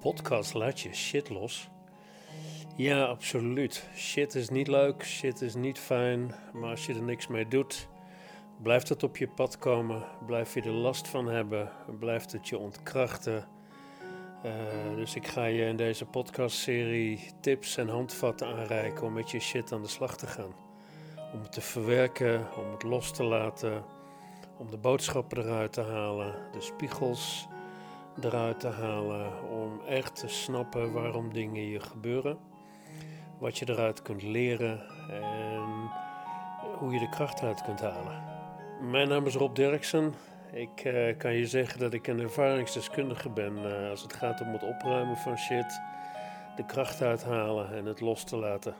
podcast Laat je shit los. Ja, absoluut. Shit is niet leuk, shit is niet fijn, maar als je er niks mee doet, blijft het op je pad komen, blijf je er last van hebben, blijft het je ontkrachten. Uh, dus ik ga je in deze podcastserie tips en handvatten aanreiken om met je shit aan de slag te gaan. Om het te verwerken, om het los te laten, om de boodschappen eruit te halen, de spiegels eruit te halen, om echt te snappen waarom dingen je gebeuren, wat je eruit kunt leren en hoe je de kracht uit kunt halen. Mijn naam is Rob Derksen. Ik uh, kan je zeggen dat ik een ervaringsdeskundige ben uh, als het gaat om het opruimen van shit, de kracht uithalen en het los te laten.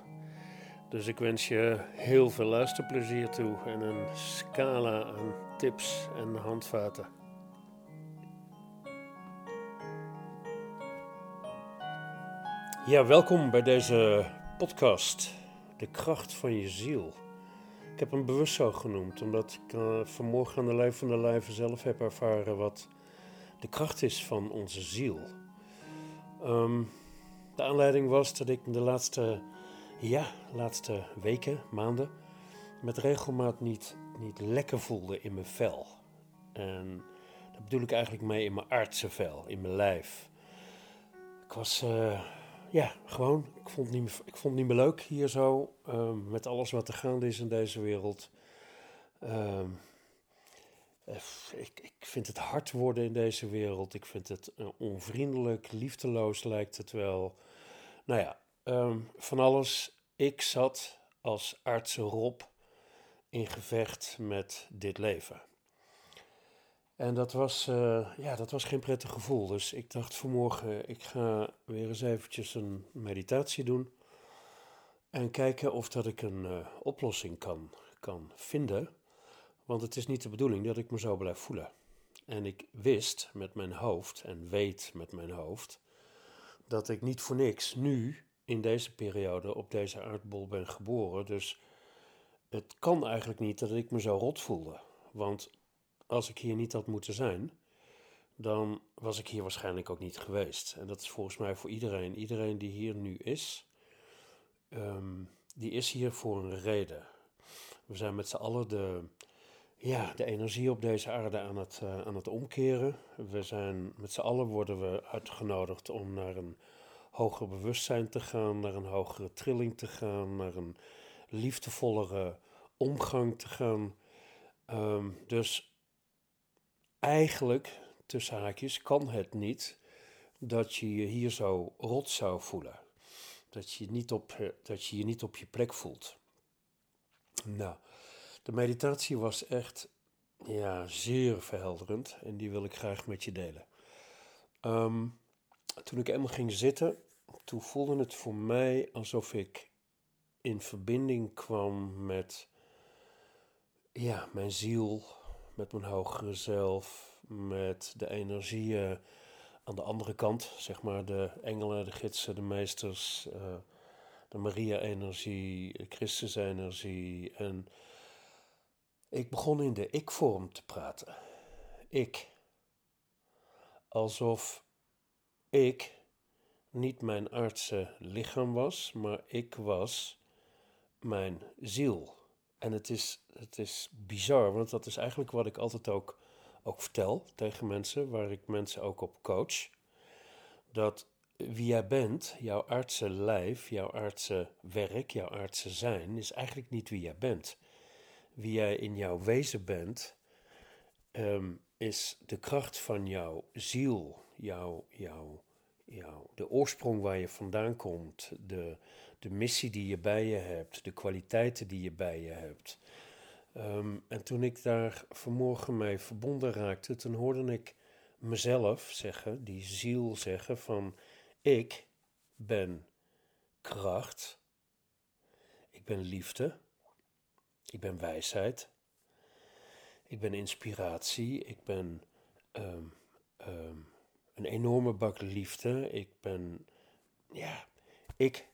Dus ik wens je heel veel luisterplezier toe en een scala aan tips en handvaten. Ja, welkom bij deze podcast, De kracht van je ziel. Ik heb hem bewust zo genoemd, omdat ik uh, vanmorgen aan de lijf van de lijve zelf heb ervaren wat de kracht is van onze ziel. Um, de aanleiding was dat ik de laatste, ja, laatste weken, maanden, met regelmaat niet, niet lekker voelde in mijn vel. En dat bedoel ik eigenlijk mee in mijn aardse vel, in mijn lijf. Ik was... Uh, ja, gewoon. Ik vond, het niet meer, ik vond niet meer leuk hier zo. Um, met alles wat er gaande is in deze wereld. Um, ik, ik vind het hard worden in deze wereld. Ik vind het uh, onvriendelijk, liefdeloos lijkt het wel. Nou ja, um, van alles. Ik zat als artsen Rob in gevecht met dit leven. En dat was, uh, ja, dat was geen prettig gevoel. Dus ik dacht vanmorgen, ik ga weer eens eventjes een meditatie doen. En kijken of dat ik een uh, oplossing kan, kan vinden. Want het is niet de bedoeling dat ik me zo blijf voelen. En ik wist met mijn hoofd, en weet met mijn hoofd, dat ik niet voor niks nu in deze periode op deze aardbol ben geboren. Dus het kan eigenlijk niet dat ik me zo rot voelde. Want als ik hier niet had moeten zijn, dan was ik hier waarschijnlijk ook niet geweest. En dat is volgens mij voor iedereen. Iedereen die hier nu is, um, die is hier voor een reden. We zijn met z'n allen de, ja, de energie op deze aarde aan het, uh, aan het omkeren. We zijn met z'n allen worden we uitgenodigd om naar een hoger bewustzijn te gaan, naar een hogere trilling te gaan, naar een liefdevollere omgang te gaan. Um, dus eigenlijk, tussen haakjes, kan het niet dat je je hier zo rot zou voelen. Dat je, niet op, eh, dat je je niet op je plek voelt. Nou, de meditatie was echt ja, zeer verhelderend en die wil ik graag met je delen. Um, toen ik eenmaal ging zitten, toen voelde het voor mij alsof ik in verbinding kwam met ja, mijn ziel, met mijn hogere zelf, met de energieën aan de andere kant, zeg maar de engelen, de gidsen, de meesters, uh, de Maria-energie, Christus-energie. En ik begon in de ik-vorm te praten. Ik. Alsof ik niet mijn aardse lichaam was, maar ik was mijn ziel. En het is, het is bizar, want dat is eigenlijk wat ik altijd ook, ook vertel tegen mensen, waar ik mensen ook op coach. Dat wie jij bent, jouw aardse lijf, jouw aardse werk, jouw aardse zijn, is eigenlijk niet wie jij bent. Wie jij in jouw wezen bent, um, is de kracht van jouw ziel, jouw, jouw, jouw, de oorsprong waar je vandaan komt, de, de missie die je bij je hebt, de kwaliteiten die je bij je hebt. Um, en toen ik daar vanmorgen mee verbonden raakte, toen hoorde ik mezelf zeggen, die ziel zeggen van ik ben kracht, ik ben liefde, ik ben wijsheid, ik ben inspiratie, ik ben um, um, een enorme bak liefde, ik ben, ja, ik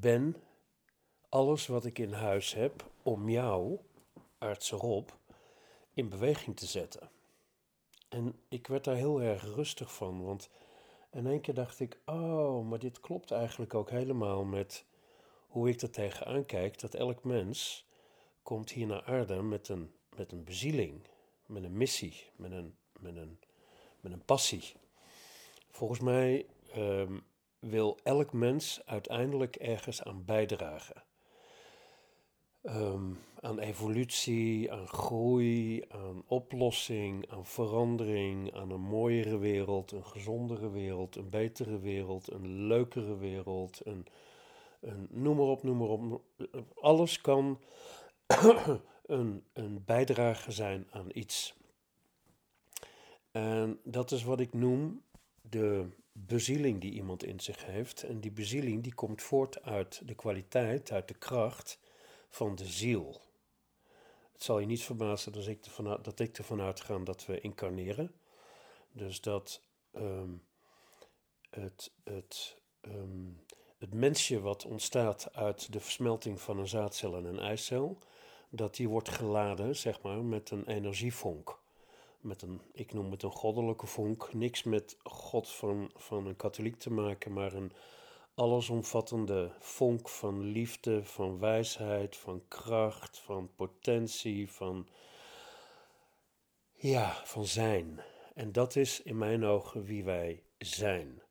ben alles wat ik in huis heb om jou, arts erop, in beweging te zetten. En ik werd daar heel erg rustig van, want En één keer dacht ik, oh, maar dit klopt eigenlijk ook helemaal met hoe ik er tegenaan kijk. Dat elk mens komt hier naar aarde met een, met een bezieling, met een missie, met een, met een, met een passie. Volgens mij ehm, wil elk mens uiteindelijk ergens aan bijdragen. Ehm, aan evolutie, aan groei, aan oplossing, aan verandering, aan een mooiere wereld, een gezondere wereld, een betere wereld, een leukere wereld, een, een noem maar op, noem maar op. Alles kan een, een bijdrage zijn aan iets. En dat is wat ik noem de bezieling die iemand in zich heeft. En die bezieling die komt voort uit de kwaliteit, uit de kracht van de ziel. Het zal je niet verbazen dat ik ervan, dat ik ervan uitga dat we incarneren. Dus dat ehm, het, het, ehm, het mensje wat ontstaat uit de versmelting van een zaadcel en een eicel, dat die wordt geladen, zeg maar, met een energievonk. Met een, ik noem het een goddelijke vonk. Niks met God van, van een katholiek te maken, maar een allesomvattende vonk van liefde, van wijsheid, van kracht, van potentie, van, ja, van zijn. En dat is in mijn ogen wie wij zijn.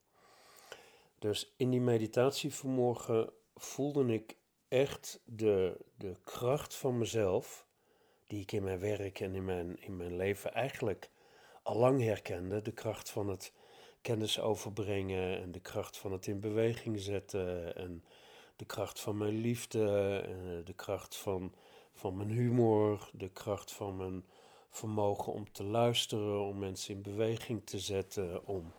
Dus in die meditatie vanmorgen voelde ik echt de, de kracht van mezelf, die ik in mijn werk en in mijn, in mijn leven eigenlijk al lang herkende. De kracht van het kennis overbrengen en de kracht van het in beweging zetten en de kracht van mijn liefde, eh, de kracht van, van mijn humor, de kracht van mijn vermogen om te luisteren, om mensen in beweging te zetten, om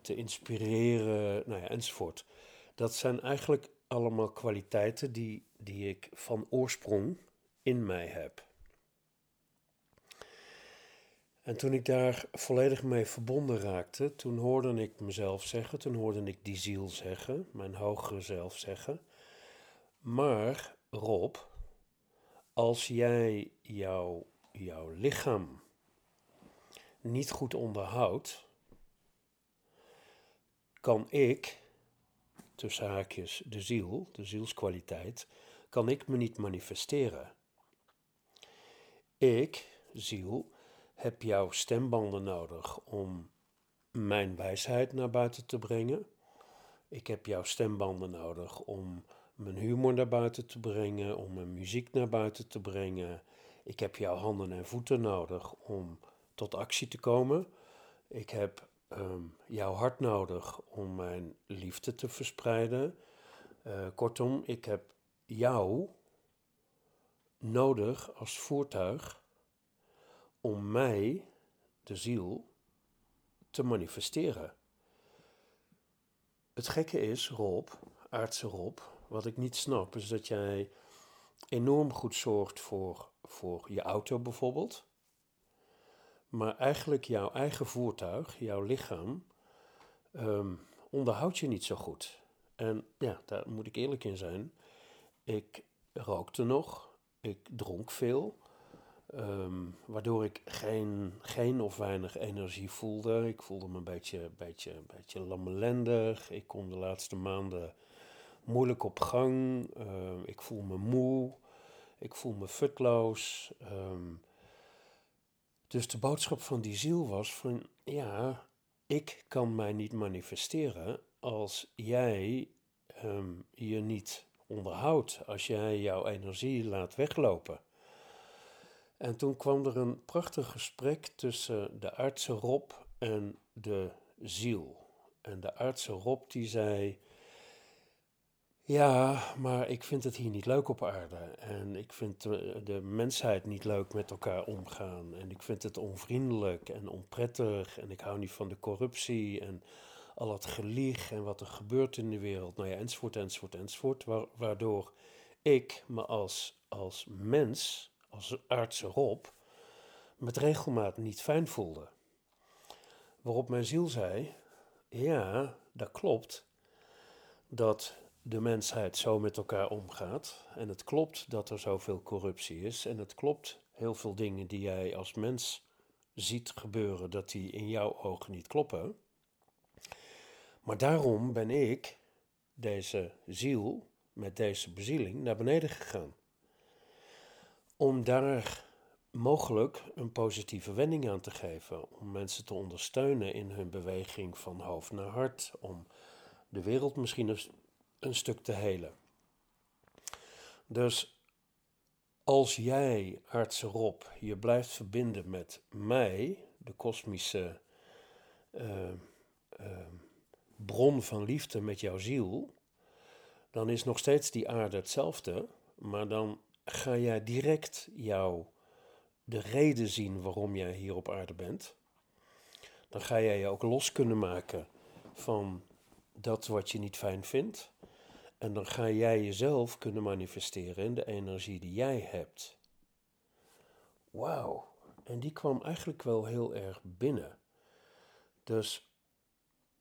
te inspireren, nou ja, enzovoort. Dat zijn eigenlijk allemaal kwaliteiten die, die ik van oorsprong in mij heb. En toen ik daar volledig mee verbonden raakte, toen hoorde ik mezelf zeggen, toen hoorde ik die ziel zeggen, mijn hogere zelf zeggen. Maar Rob, als jij jouw, jouw lichaam niet goed onderhoudt, kan ik, tussen haakjes de ziel, de zielskwaliteit, kan ik me niet manifesteren. Ik, ziel, heb jouw stembanden nodig om mijn wijsheid naar buiten te brengen. Ik heb jouw stembanden nodig om mijn humor naar buiten te brengen, om mijn muziek naar buiten te brengen. Ik heb jouw handen en voeten nodig om tot actie te komen. Ik heb ehm, jouw hart nodig om mijn liefde te verspreiden. Uh, kortom, ik heb jou nodig als voertuig om mij, de ziel, te manifesteren. Het gekke is, Rob, aardse Rob, wat ik niet snap, is dat jij enorm goed zorgt voor, voor je auto bijvoorbeeld. Maar eigenlijk jouw eigen voertuig, jouw lichaam, um, onderhoud je niet zo goed. En ja, daar moet ik eerlijk in zijn. Ik rookte nog, ik dronk veel. Ehm, waardoor ik geen, geen of weinig energie voelde. Ik voelde me een beetje, beetje, beetje lammelendig. Ik kom de laatste maanden moeilijk op gang. Ehm, ik voel me moe. Ik voel me futloos. Ehm, dus de boodschap van die ziel was van ja, ik kan mij niet manifesteren als jij je niet onderhoudt, als jij jouw energie laat weglopen. En toen kwam er een prachtig gesprek tussen de aardse Rob en de ziel. En de aardse Rob die zei: Ja, maar ik vind het hier niet leuk op aarde. En ik vind de, mensheid niet leuk met elkaar omgaan. En ik vind het onvriendelijk en onprettig. En ik hou niet van de corruptie en al het gelieg en wat er gebeurt in de wereld. Nou ja, enzovoort, enzovoort, enzovoort. Waardoor ik me als, als mens als arts erop met regelmaat niet fijn voelde. Waarop mijn ziel zei: Ja, dat klopt dat de mensheid zo met elkaar omgaat. En het klopt dat er zoveel corruptie is. En het klopt heel veel dingen die jij als mens ziet gebeuren, dat die in jouw ogen niet kloppen. Maar daarom ben ik, deze ziel, met deze bezieling, naar beneden gegaan. Om daar mogelijk een positieve wending aan te geven. Om mensen te ondersteunen in hun beweging van hoofd naar hart. Om de wereld misschien een, een stuk te helen. Dus als jij, arts Rob, je blijft verbinden met mij, de kosmische uh, uh, bron van liefde met jouw ziel, dan is nog steeds die aarde hetzelfde, maar dan ga jij direct jouw de reden zien waarom jij hier op aarde bent. Dan ga jij je ook los kunnen maken van dat wat je niet fijn vindt. En dan ga jij jezelf kunnen manifesteren in de energie die jij hebt. Wauw. En die kwam eigenlijk wel heel erg binnen. Dus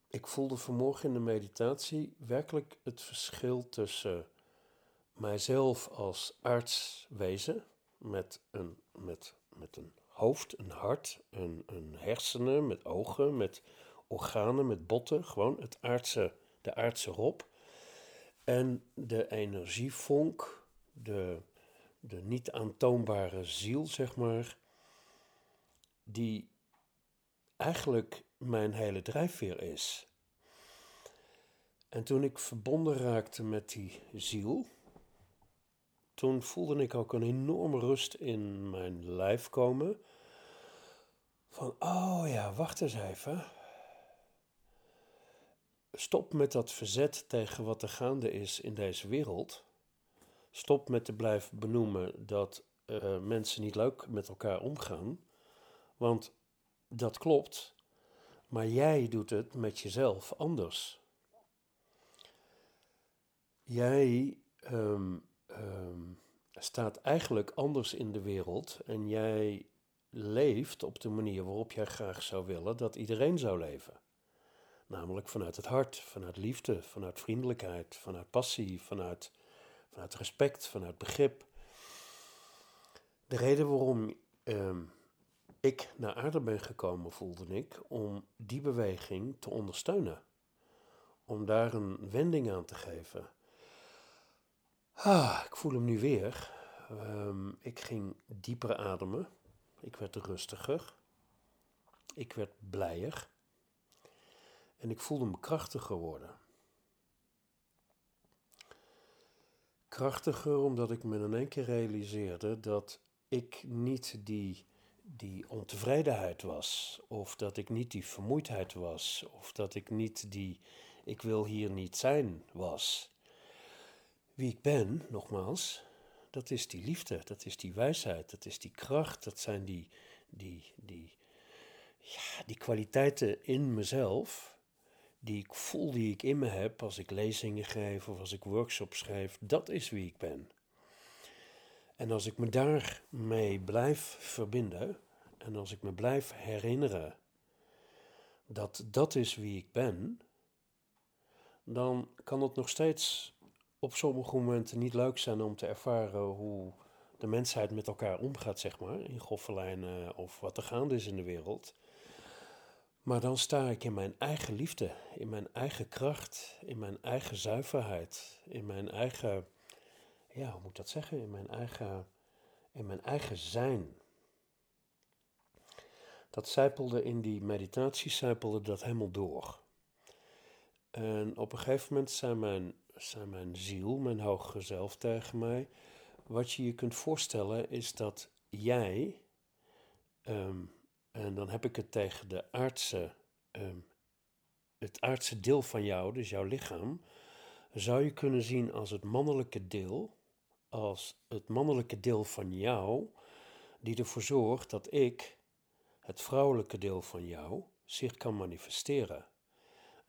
ik voelde vanmorgen in de meditatie werkelijk het verschil tussen mijzelf als artswezen met een, met, met een hoofd, een hart, een, een hersenen, met ogen, met organen, met botten, gewoon het aardse, de aardse Rob. En de energievonk, de, de niet aantoonbare ziel, zeg maar, die eigenlijk mijn hele drijfveer is. En toen ik verbonden raakte met die ziel, toen voelde ik ook een enorme rust in mijn lijf komen. Van, oh ja, wacht eens even. Stop met dat verzet tegen wat er gaande is in deze wereld. Stop met te blijven benoemen dat uh, mensen niet leuk met elkaar omgaan. Want dat klopt, maar jij doet het met jezelf anders. Jij um, um, staat eigenlijk anders in de wereld en jij leeft op de manier waarop jij graag zou willen dat iedereen zou leven. Namelijk vanuit het hart, vanuit liefde, vanuit vriendelijkheid, vanuit passie, vanuit, vanuit respect, vanuit begrip. De reden waarom ehm, ik naar aarde ben gekomen, voelde ik, om die beweging te ondersteunen. Om daar een wending aan te geven. Ah, ik voel hem nu weer. Um, ik ging dieper ademen. Ik werd rustiger. Ik werd blijer. En ik voelde me krachtiger worden. Krachtiger omdat ik me in één keer realiseerde dat ik niet die, die ontevredenheid was, of dat ik niet die vermoeidheid was, of dat ik niet die ik wil hier niet zijn was. Wie ik ben, nogmaals, dat is die liefde, dat is die wijsheid, dat is die kracht, dat zijn die, die, die, ja, die kwaliteiten in mezelf die ik voel, die ik in me heb als ik lezingen geef of als ik workshops schrijf, dat is wie ik ben. En als ik me daarmee blijf verbinden en als ik me blijf herinneren dat dat is wie ik ben, dan kan het nog steeds op sommige momenten niet leuk zijn om te ervaren hoe de mensheid met elkaar omgaat, zeg maar, in gofferlijnen of wat er gaande is in de wereld. Maar dan sta ik in mijn eigen liefde, in mijn eigen kracht, in mijn eigen zuiverheid, in mijn eigen, ja, hoe moet ik dat zeggen? In mijn eigen, in mijn eigen zijn. Dat zijpelde in die meditatie, zijpelde dat helemaal door. En op een gegeven moment zei mijn, zei mijn ziel, mijn hogere zelf tegen mij, wat je je kunt voorstellen is dat jij um, en dan heb ik het tegen de aardse, ehm, het aardse deel van jou, dus jouw lichaam, zou je kunnen zien als het mannelijke deel, als het mannelijke deel van jou, die ervoor zorgt dat ik, het vrouwelijke deel van jou, zich kan manifesteren.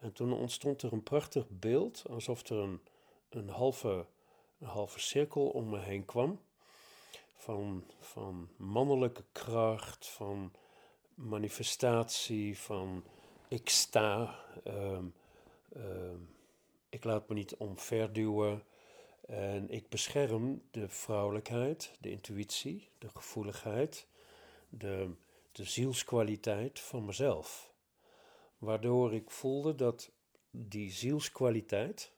En toen ontstond er een prachtig beeld, alsof er een, een, halve, een halve cirkel om me heen kwam. Van, van mannelijke kracht, van manifestatie van ik sta, ehm, ehm, ik laat me niet omverduwen en ik bescherm de vrouwelijkheid, de intuïtie, de gevoeligheid, de, de zielskwaliteit van mezelf. Waardoor ik voelde dat die zielskwaliteit,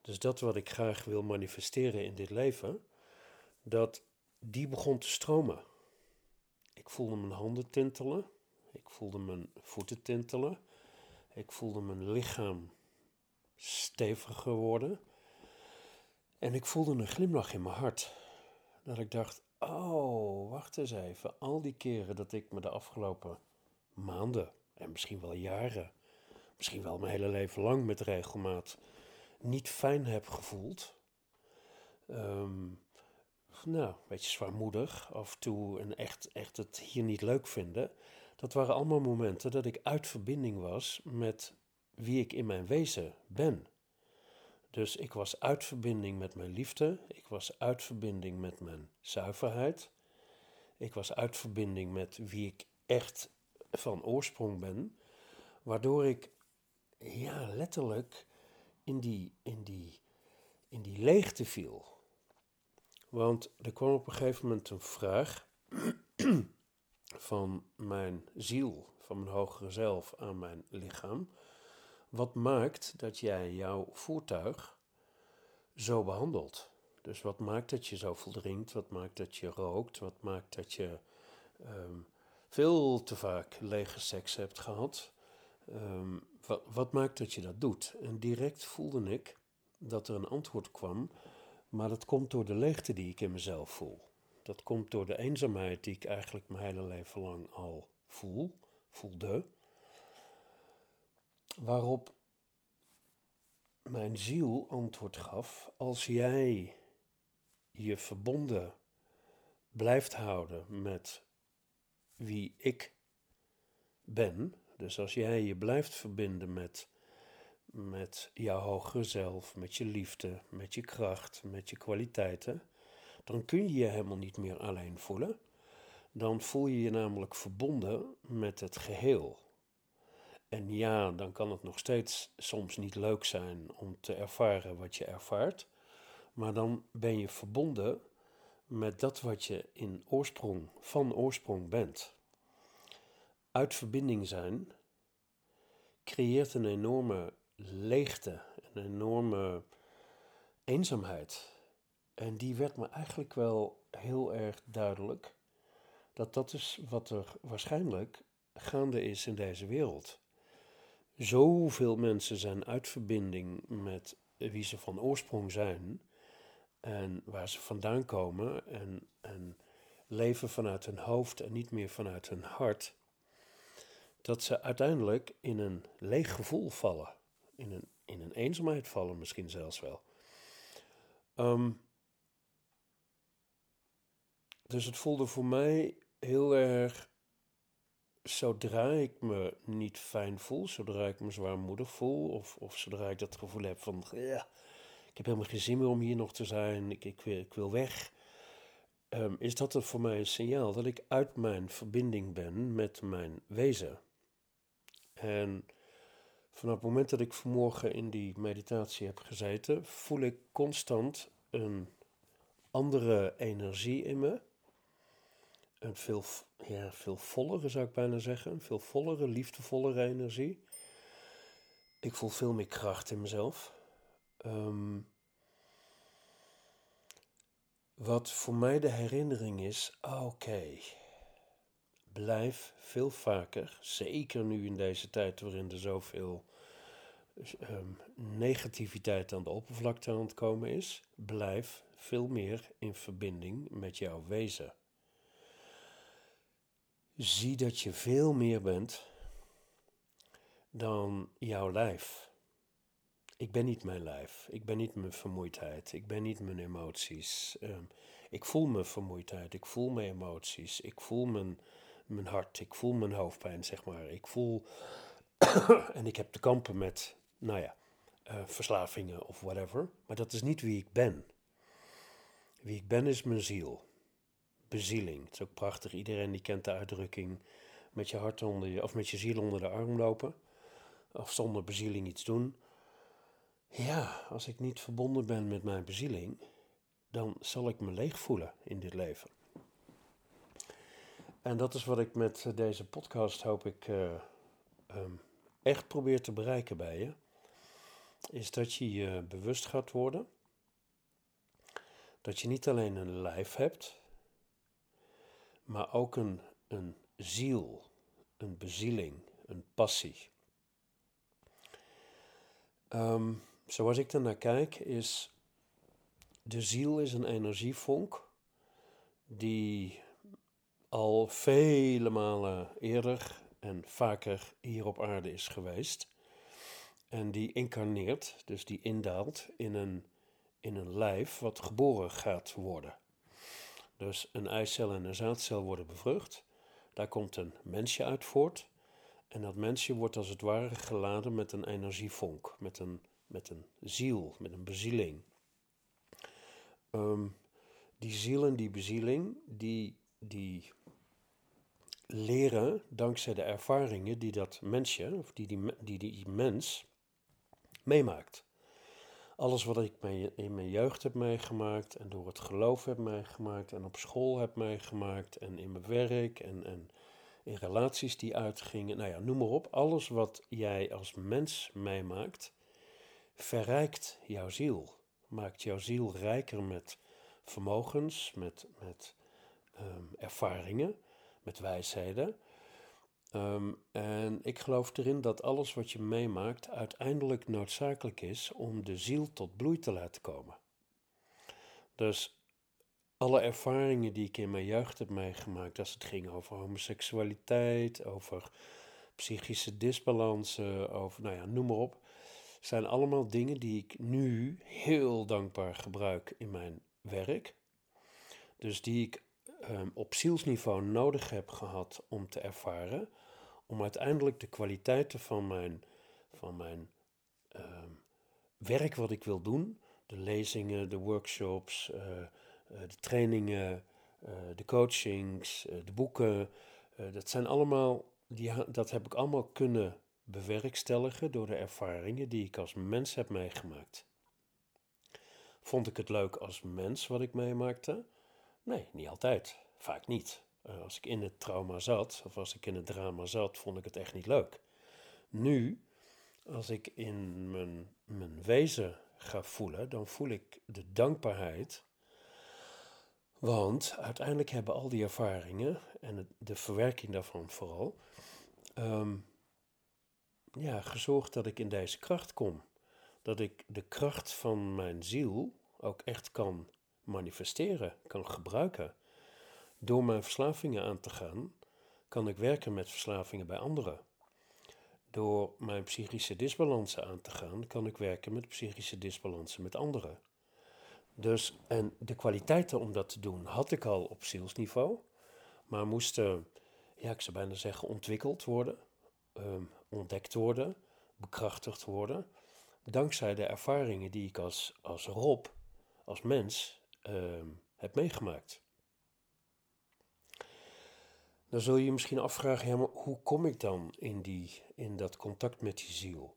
dus dat wat ik graag wil manifesteren in dit leven, dat die begon te stromen. Ik voelde mijn handen tintelen, ik voelde mijn voeten tintelen, ik voelde mijn lichaam steviger worden en ik voelde een glimlach in mijn hart. Dat ik dacht, oh, wacht eens even, al die keren dat ik me de afgelopen maanden en misschien wel jaren, misschien wel mijn hele leven lang met regelmaat, niet fijn heb gevoeld. Ehm, nou, een beetje zwaarmoedig af en toe en echt, echt het hier niet leuk vinden. Dat waren allemaal momenten dat ik uit verbinding was met wie ik in mijn wezen ben. Dus ik was uit verbinding met mijn liefde, ik was uit verbinding met mijn zuiverheid, ik was uit verbinding met wie ik echt van oorsprong ben, waardoor ik ja, letterlijk in die, in die, in die leegte viel. Want er kwam op een gegeven moment een vraag van mijn ziel, van mijn hogere zelf aan mijn lichaam. Wat maakt dat jij jouw voertuig zo behandelt? Dus wat maakt dat je zo drinkt? Wat maakt dat je rookt? Wat maakt dat je ehm, veel te vaak lege seks hebt gehad. Ehm, wat, wat, maakt dat je dat doet? En direct voelde ik dat er een antwoord kwam, maar dat komt door de leegte die ik in mezelf voel. Dat komt door de eenzaamheid die ik eigenlijk mijn hele leven lang al voel, voelde. Waarop mijn ziel antwoord gaf: als jij je verbonden blijft houden met wie ik ben. Dus als jij je blijft verbinden met, met jouw hogere zelf, met je liefde, met je kracht, met je kwaliteiten, dan kun je je helemaal niet meer alleen voelen. Dan voel je je namelijk verbonden met het geheel. En ja, dan kan het nog steeds soms niet leuk zijn om te ervaren wat je ervaart. Maar dan ben je verbonden met dat wat je in oorsprong, van oorsprong bent. Uit verbinding zijn creëert een enorme leegte, een enorme eenzaamheid. En die werd me eigenlijk wel heel erg duidelijk. Dat dat is wat er waarschijnlijk gaande is in deze wereld. Zoveel mensen zijn uit verbinding met wie ze van oorsprong zijn en waar ze vandaan komen en, en leven vanuit hun hoofd en niet meer vanuit hun hart, dat ze uiteindelijk in een leeg gevoel vallen, in een, in een eenzaamheid vallen misschien zelfs wel. Ehm, dus het voelde voor mij heel erg, zodra ik me niet fijn voel, zodra ik me zwaarmoedig voel, of, of zodra ik dat gevoel heb van, ja, ik heb helemaal geen zin meer om hier nog te zijn, ik, ik, wil, weg. Ehm, is dat voor mij een signaal dat ik uit mijn verbinding ben met mijn wezen. En vanaf het moment dat ik vanmorgen in die meditatie heb gezeten, voel ik constant een andere energie in me. Een veel, ja, veel vollere, zou ik bijna zeggen. Een veel vollere, liefdevollere energie. Ik voel veel meer kracht in mezelf. Ehm, wat voor mij de herinnering is, oké, blijf veel vaker, zeker nu in deze tijd waarin er zoveel um, negativiteit aan de oppervlakte aan het komen is, blijf veel meer in verbinding met jouw wezen. Zie dat je veel meer bent dan jouw lijf. Ik ben niet mijn lijf, ik ben niet mijn vermoeidheid, ik ben niet mijn emoties. Ehm, ik voel mijn vermoeidheid, ik voel mijn emoties, ik voel mijn, mijn hart, ik voel mijn hoofdpijn, zeg maar. Ik voel, en ik heb te kampen met, nou ja, uh, verslavingen of whatever. Maar dat is niet wie ik ben. Wie ik ben is mijn ziel. Bezieling. Het is ook prachtig. Iedereen die kent de uitdrukking met je hart onder je, of met je ziel onder de arm lopen. Of zonder bezieling iets doen. Ja, als ik niet verbonden ben met mijn bezieling, dan zal ik me leeg voelen in dit leven. En dat is wat ik met deze podcast hoop ik uh, um, echt probeer te bereiken bij je. is dat je je bewust gaat worden dat je niet alleen een lijf hebt, maar ook een, een ziel, een bezieling, een passie. Um, zoals ik er naar kijk, is de ziel is een energievonk die al vele malen eerder en vaker hier op aarde is geweest. En die incarneert, dus die indaalt in een, in een lijf wat geboren gaat worden. Dus een eicel en een zaadcel worden bevrucht. Daar komt een mensje uit voort. En dat mensje wordt als het ware geladen met een energievonk, met een, met een ziel, met een bezieling. Um, die ziel en die bezieling, die, die leren dankzij de ervaringen die dat mensje, of die die, die, die mens meemaakt. Alles wat ik in mijn jeugd heb meegemaakt en door het geloof heb meegemaakt en op school heb meegemaakt en in mijn werk en, en in relaties die uitgingen, nou ja, noem maar op. Alles wat jij als mens meemaakt, verrijkt jouw ziel. Maakt jouw ziel rijker met vermogens, met, met ehm, ervaringen, met wijsheden. Ehm, en ik geloof erin dat alles wat je meemaakt uiteindelijk noodzakelijk is om de ziel tot bloei te laten komen. Dus alle ervaringen die ik in mijn jeugd heb meegemaakt, als het ging over homoseksualiteit, over psychische disbalansen, over, nou ja, noem maar op, zijn allemaal dingen die ik nu heel dankbaar gebruik in mijn werk. Dus die ik um, op zielsniveau nodig heb gehad om te ervaren, om uiteindelijk de kwaliteiten van mijn, van mijn ehm, werk wat ik wil doen, de lezingen, de workshops, uh, uh, de trainingen, uh, de coachings, de boeken, dat zijn allemaal, die, dat heb ik allemaal kunnen bewerkstelligen door de ervaringen die ik als mens heb meegemaakt. Vond ik het leuk als mens wat ik meemaakte? Nee, niet altijd. Vaak niet. Uh, als ik in het trauma zat, of als ik in het drama zat, vond ik het echt niet leuk. Nu, als ik in mijn, mijn wezen ga voelen, dan voel ik de dankbaarheid. Want uiteindelijk hebben al die ervaringen en de verwerking daarvan vooral, um, ja, gezorgd dat ik in deze kracht kom dat ik de kracht van mijn ziel ook echt kan manifesteren, kan gebruiken. Door mijn verslavingen aan te gaan, kan ik werken met verslavingen bij anderen. Door mijn psychische disbalansen aan te gaan, kan ik werken met psychische disbalansen met anderen. Dus, en de kwaliteiten om dat te doen had ik al op zielsniveau, maar moesten, ja, ik zou bijna zeggen, ontwikkeld worden, ehm, ontdekt worden, bekrachtigd worden dankzij de ervaringen die ik als, als Rob, als mens, uh, heb meegemaakt. Dan zul je je misschien afvragen, ja, maar hoe kom ik dan in, die, in dat contact met die ziel?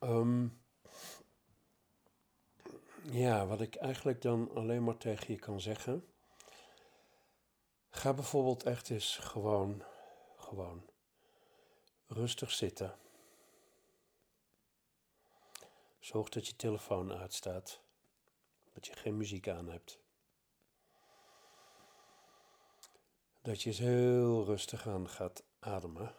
um, ja, wat ik eigenlijk dan alleen maar tegen je kan zeggen. Ga bijvoorbeeld echt eens gewoon, gewoon rustig zitten. Zorg dat je telefoon uitstaat. Dat je geen muziek aan hebt. Dat je eens heel rustig aan gaat ademen.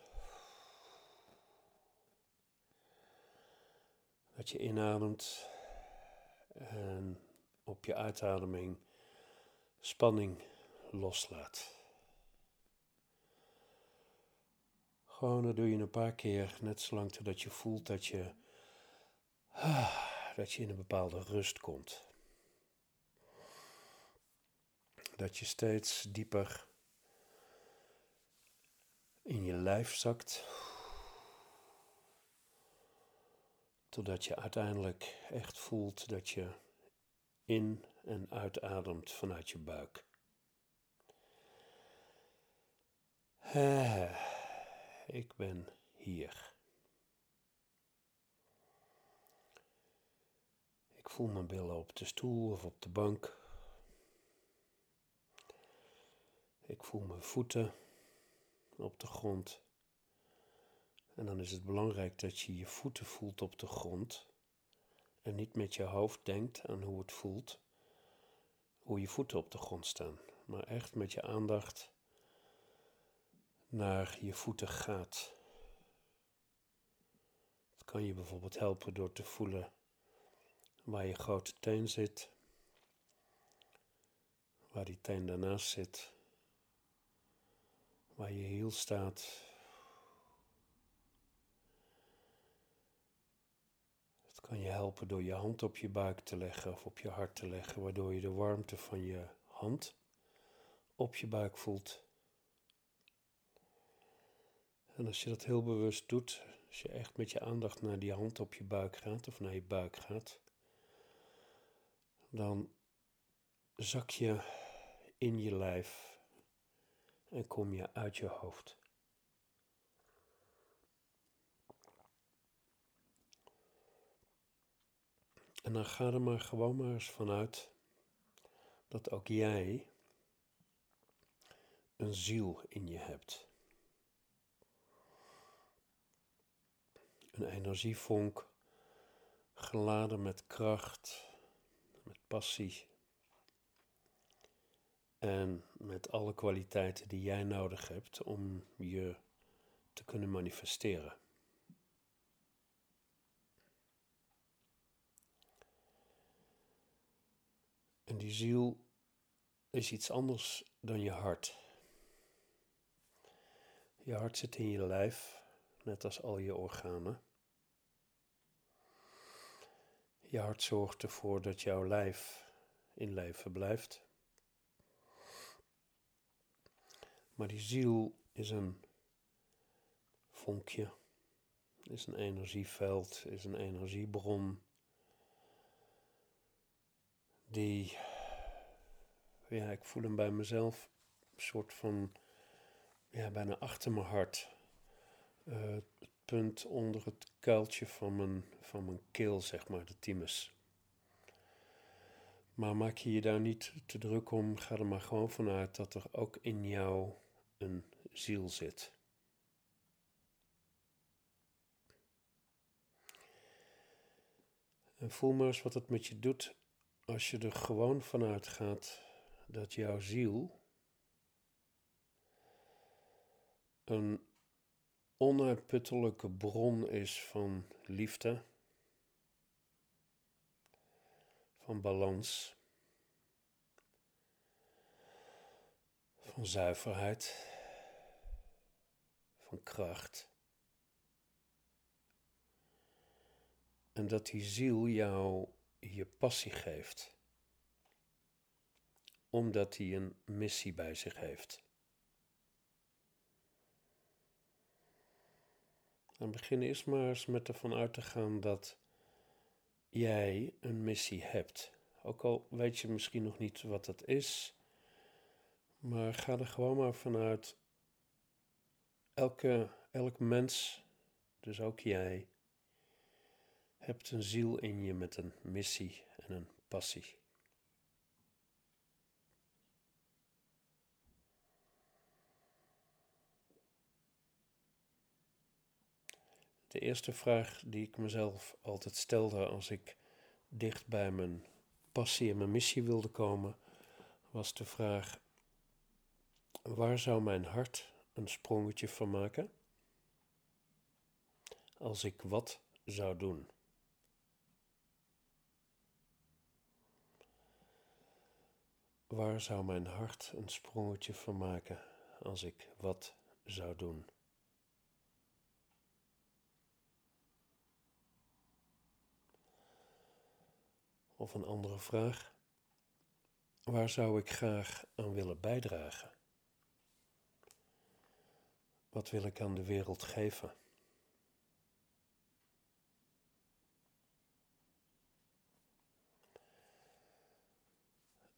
Dat je inademt en op je uitademing spanning loslaat. Gewoon dat doe je een paar keer, net zolang totdat je voelt dat je dat je in een bepaalde rust komt. Dat je steeds dieper in je lijf zakt. Totdat je uiteindelijk echt voelt dat je in en uitademt vanuit je buik. Ik ben hier. voel mijn billen op de stoel of op de bank. Ik voel mijn voeten op de grond. En dan is het belangrijk dat je je voeten voelt op de grond en niet met je hoofd denkt aan hoe het voelt, hoe je voeten op de grond staan, maar echt met je aandacht naar je voeten gaat. Het kan je bijvoorbeeld helpen door te voelen waar je grote teen zit, waar die teen daarnaast zit, waar je hiel staat. Het kan je helpen door je hand op je buik te leggen of op je hart te leggen, waardoor je de warmte van je hand op je buik voelt. En als je dat heel bewust doet, als je echt met je aandacht naar die hand op je buik gaat of naar je buik gaat, dan zak je in je lijf en kom je uit je hoofd. En dan ga er maar gewoon maar eens vanuit dat ook jij een ziel in je hebt. Een energievonk geladen met kracht, met passie en met alle kwaliteiten die jij nodig hebt om je te kunnen manifesteren. En die ziel is iets anders dan je hart. Je hart zit in je lijf, net als al je organen. Je hart zorgt ervoor dat jouw lijf in leven blijft. Maar die ziel is een vonkje, is een energieveld, is een energiebron die, ja, ik voel hem bij mezelf, een soort van, ja, bijna achter mijn hart. Het punt onder het kuiltje van mijn, van mijn keel, zeg maar, de thymus. Maar maak je je daar niet te druk om, ga er maar gewoon vanuit dat er ook in jou een ziel zit. En voel maar eens wat het met je doet als je er gewoon vanuit gaat dat jouw ziel een onuitputtelijke bron is van liefde, van balans, van zuiverheid, van kracht. En dat die ziel jou je passie geeft, omdat hij een missie bij zich heeft. En begin eerst maar eens met ervan uit te gaan dat jij een missie hebt. Ook al weet je misschien nog niet wat dat is, maar ga er gewoon maar vanuit. Elke, elk mens, dus ook jij, hebt een ziel in je met een missie en een passie. De eerste vraag die ik mezelf altijd stelde als ik dicht bij mijn passie en mijn missie wilde komen, was de vraag: waar zou mijn hart een sprongetje van maken als ik wat zou doen? Waar zou mijn hart een sprongetje van maken als ik wat zou doen? Of een andere vraag. Waar zou ik graag aan willen bijdragen? Wat wil ik aan de wereld geven?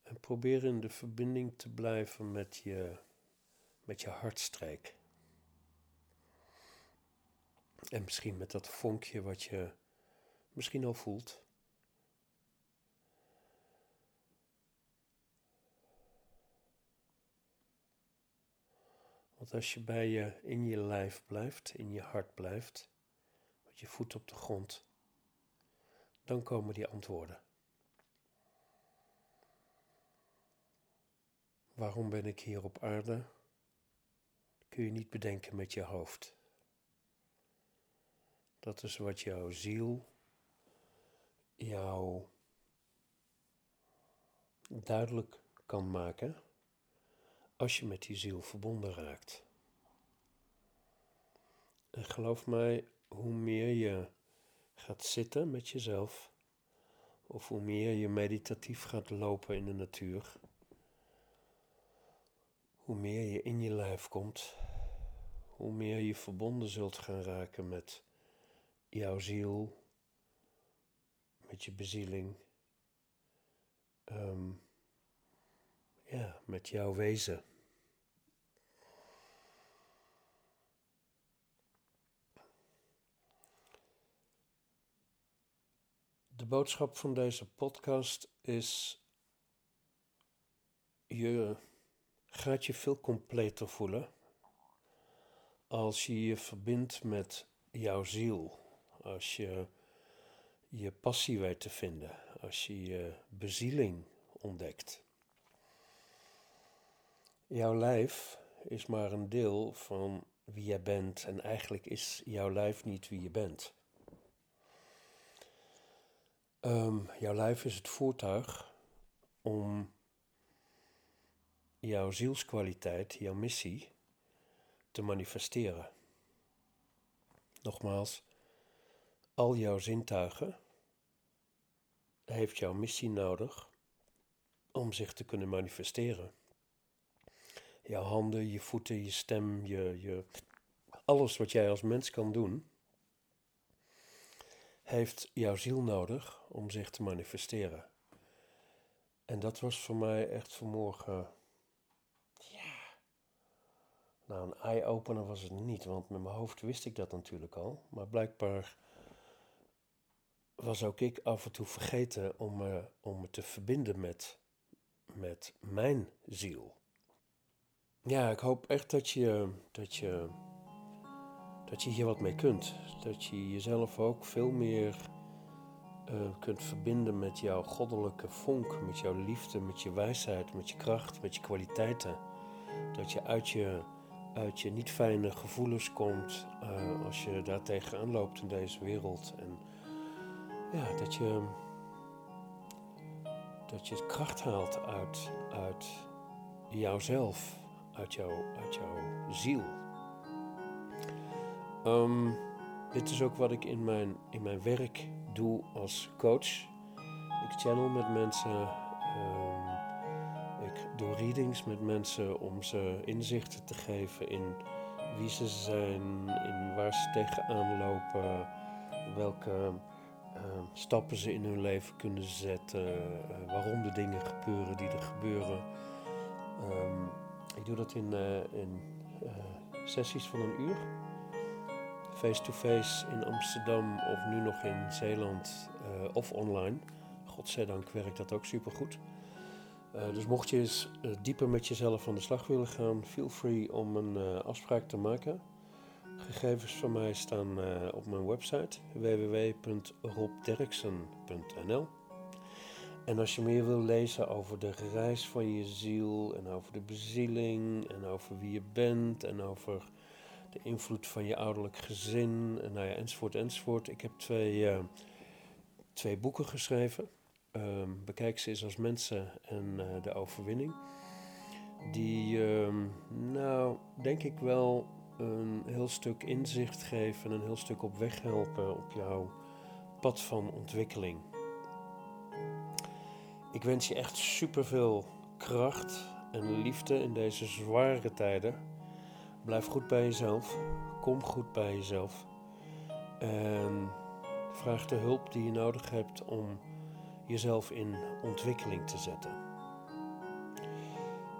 En probeer in de verbinding te blijven met je, met je hartstreek. En misschien met dat vonkje wat je misschien al voelt. Want als je bij je in je lijf blijft, in je hart blijft, met je voet op de grond, dan komen die antwoorden. Waarom ben ik hier op aarde? Kun je niet bedenken met je hoofd. Dat is wat jouw ziel jou duidelijk kan maken als je met die ziel verbonden raakt. En geloof mij, hoe meer je gaat zitten met jezelf, of hoe meer je meditatief gaat lopen in de natuur, hoe meer je in je lijf komt, hoe meer je verbonden zult gaan raken met jouw ziel, met je bezieling, ehm, ja, met jouw wezen. De boodschap van deze podcast is: je gaat je veel completer voelen als je je verbindt met jouw ziel, als je je passie weet te vinden, als je je bezieling ontdekt. Jouw lijf is maar een deel van wie jij bent en eigenlijk is jouw lijf niet wie je bent. Um, jouw lijf is het voertuig om jouw zielskwaliteit, jouw missie te manifesteren. Nogmaals, al jouw zintuigen heeft jouw missie nodig om zich te kunnen manifesteren. Jouw handen, je voeten, je stem, je, je, alles wat jij als mens kan doen, heeft jouw ziel nodig om zich te manifesteren. En dat was voor mij echt vanmorgen. Ja. Nou, een eye-opener was het niet, want met mijn hoofd wist ik dat natuurlijk al. Maar blijkbaar was ook ik af en toe vergeten om me, om me te verbinden met, met mijn ziel. Ja, ik hoop echt dat je, dat je dat je hier wat mee kunt. Dat je jezelf ook veel meer uh, kunt verbinden met jouw goddelijke vonk, met jouw liefde, met je wijsheid, met je kracht, met je kwaliteiten. Dat je uit je, uit je niet fijne gevoelens komt uh, als je daar tegenaan loopt in deze wereld. En ja, dat je, dat je kracht haalt uit, uit jouzelf, uit, jou, uit jouw ziel. Um, dit is ook wat ik in mijn, in mijn werk doe als coach. Ik channel met mensen. Um, ik doe readings met mensen om ze inzichten te geven in wie ze zijn, in waar ze tegenaan lopen, welke uh, stappen ze in hun leven kunnen zetten, uh, waarom de dingen gebeuren die er gebeuren. Ik doe dat in, uh, in sessies van een uur face-to-face in Amsterdam of nu nog in Zeeland uh, of online. Godzijdank werkt dat ook supergoed. Uh, dus mocht je eens uh, dieper met jezelf aan de slag willen gaan, feel free om een afspraak te maken. Gegevens van mij staan op mijn website www.robderksen.nl. En als je meer wil lezen over de reis van je ziel en over de bezieling en over wie je bent en over de invloed van je ouderlijk gezin, nou ja, enzovoort, enzovoort. Ik heb twee, uh, twee boeken geschreven. Uh, bekijk ze eens als mensen en uh, de overwinning. Die, ehm, nou, denk ik wel een heel stuk inzicht geven en een heel stuk op weg helpen op jouw pad van ontwikkeling. Ik wens je echt superveel kracht en liefde in deze zware tijden. Blijf goed bij jezelf. Kom goed bij jezelf. En vraag de hulp die je nodig hebt om jezelf in ontwikkeling te zetten.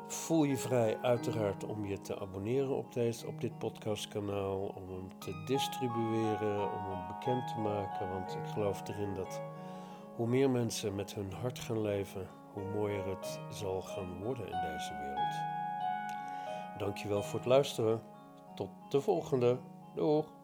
Voel je vrij uiteraard om je te abonneren op, deze, op dit podcastkanaal, om hem te distribueren, om hem bekend te maken. Want ik geloof erin dat hoe meer mensen met hun hart gaan leven, hoe mooier het zal gaan worden in deze wereld. Dankjewel voor het luisteren. Tot de volgende. Doeg!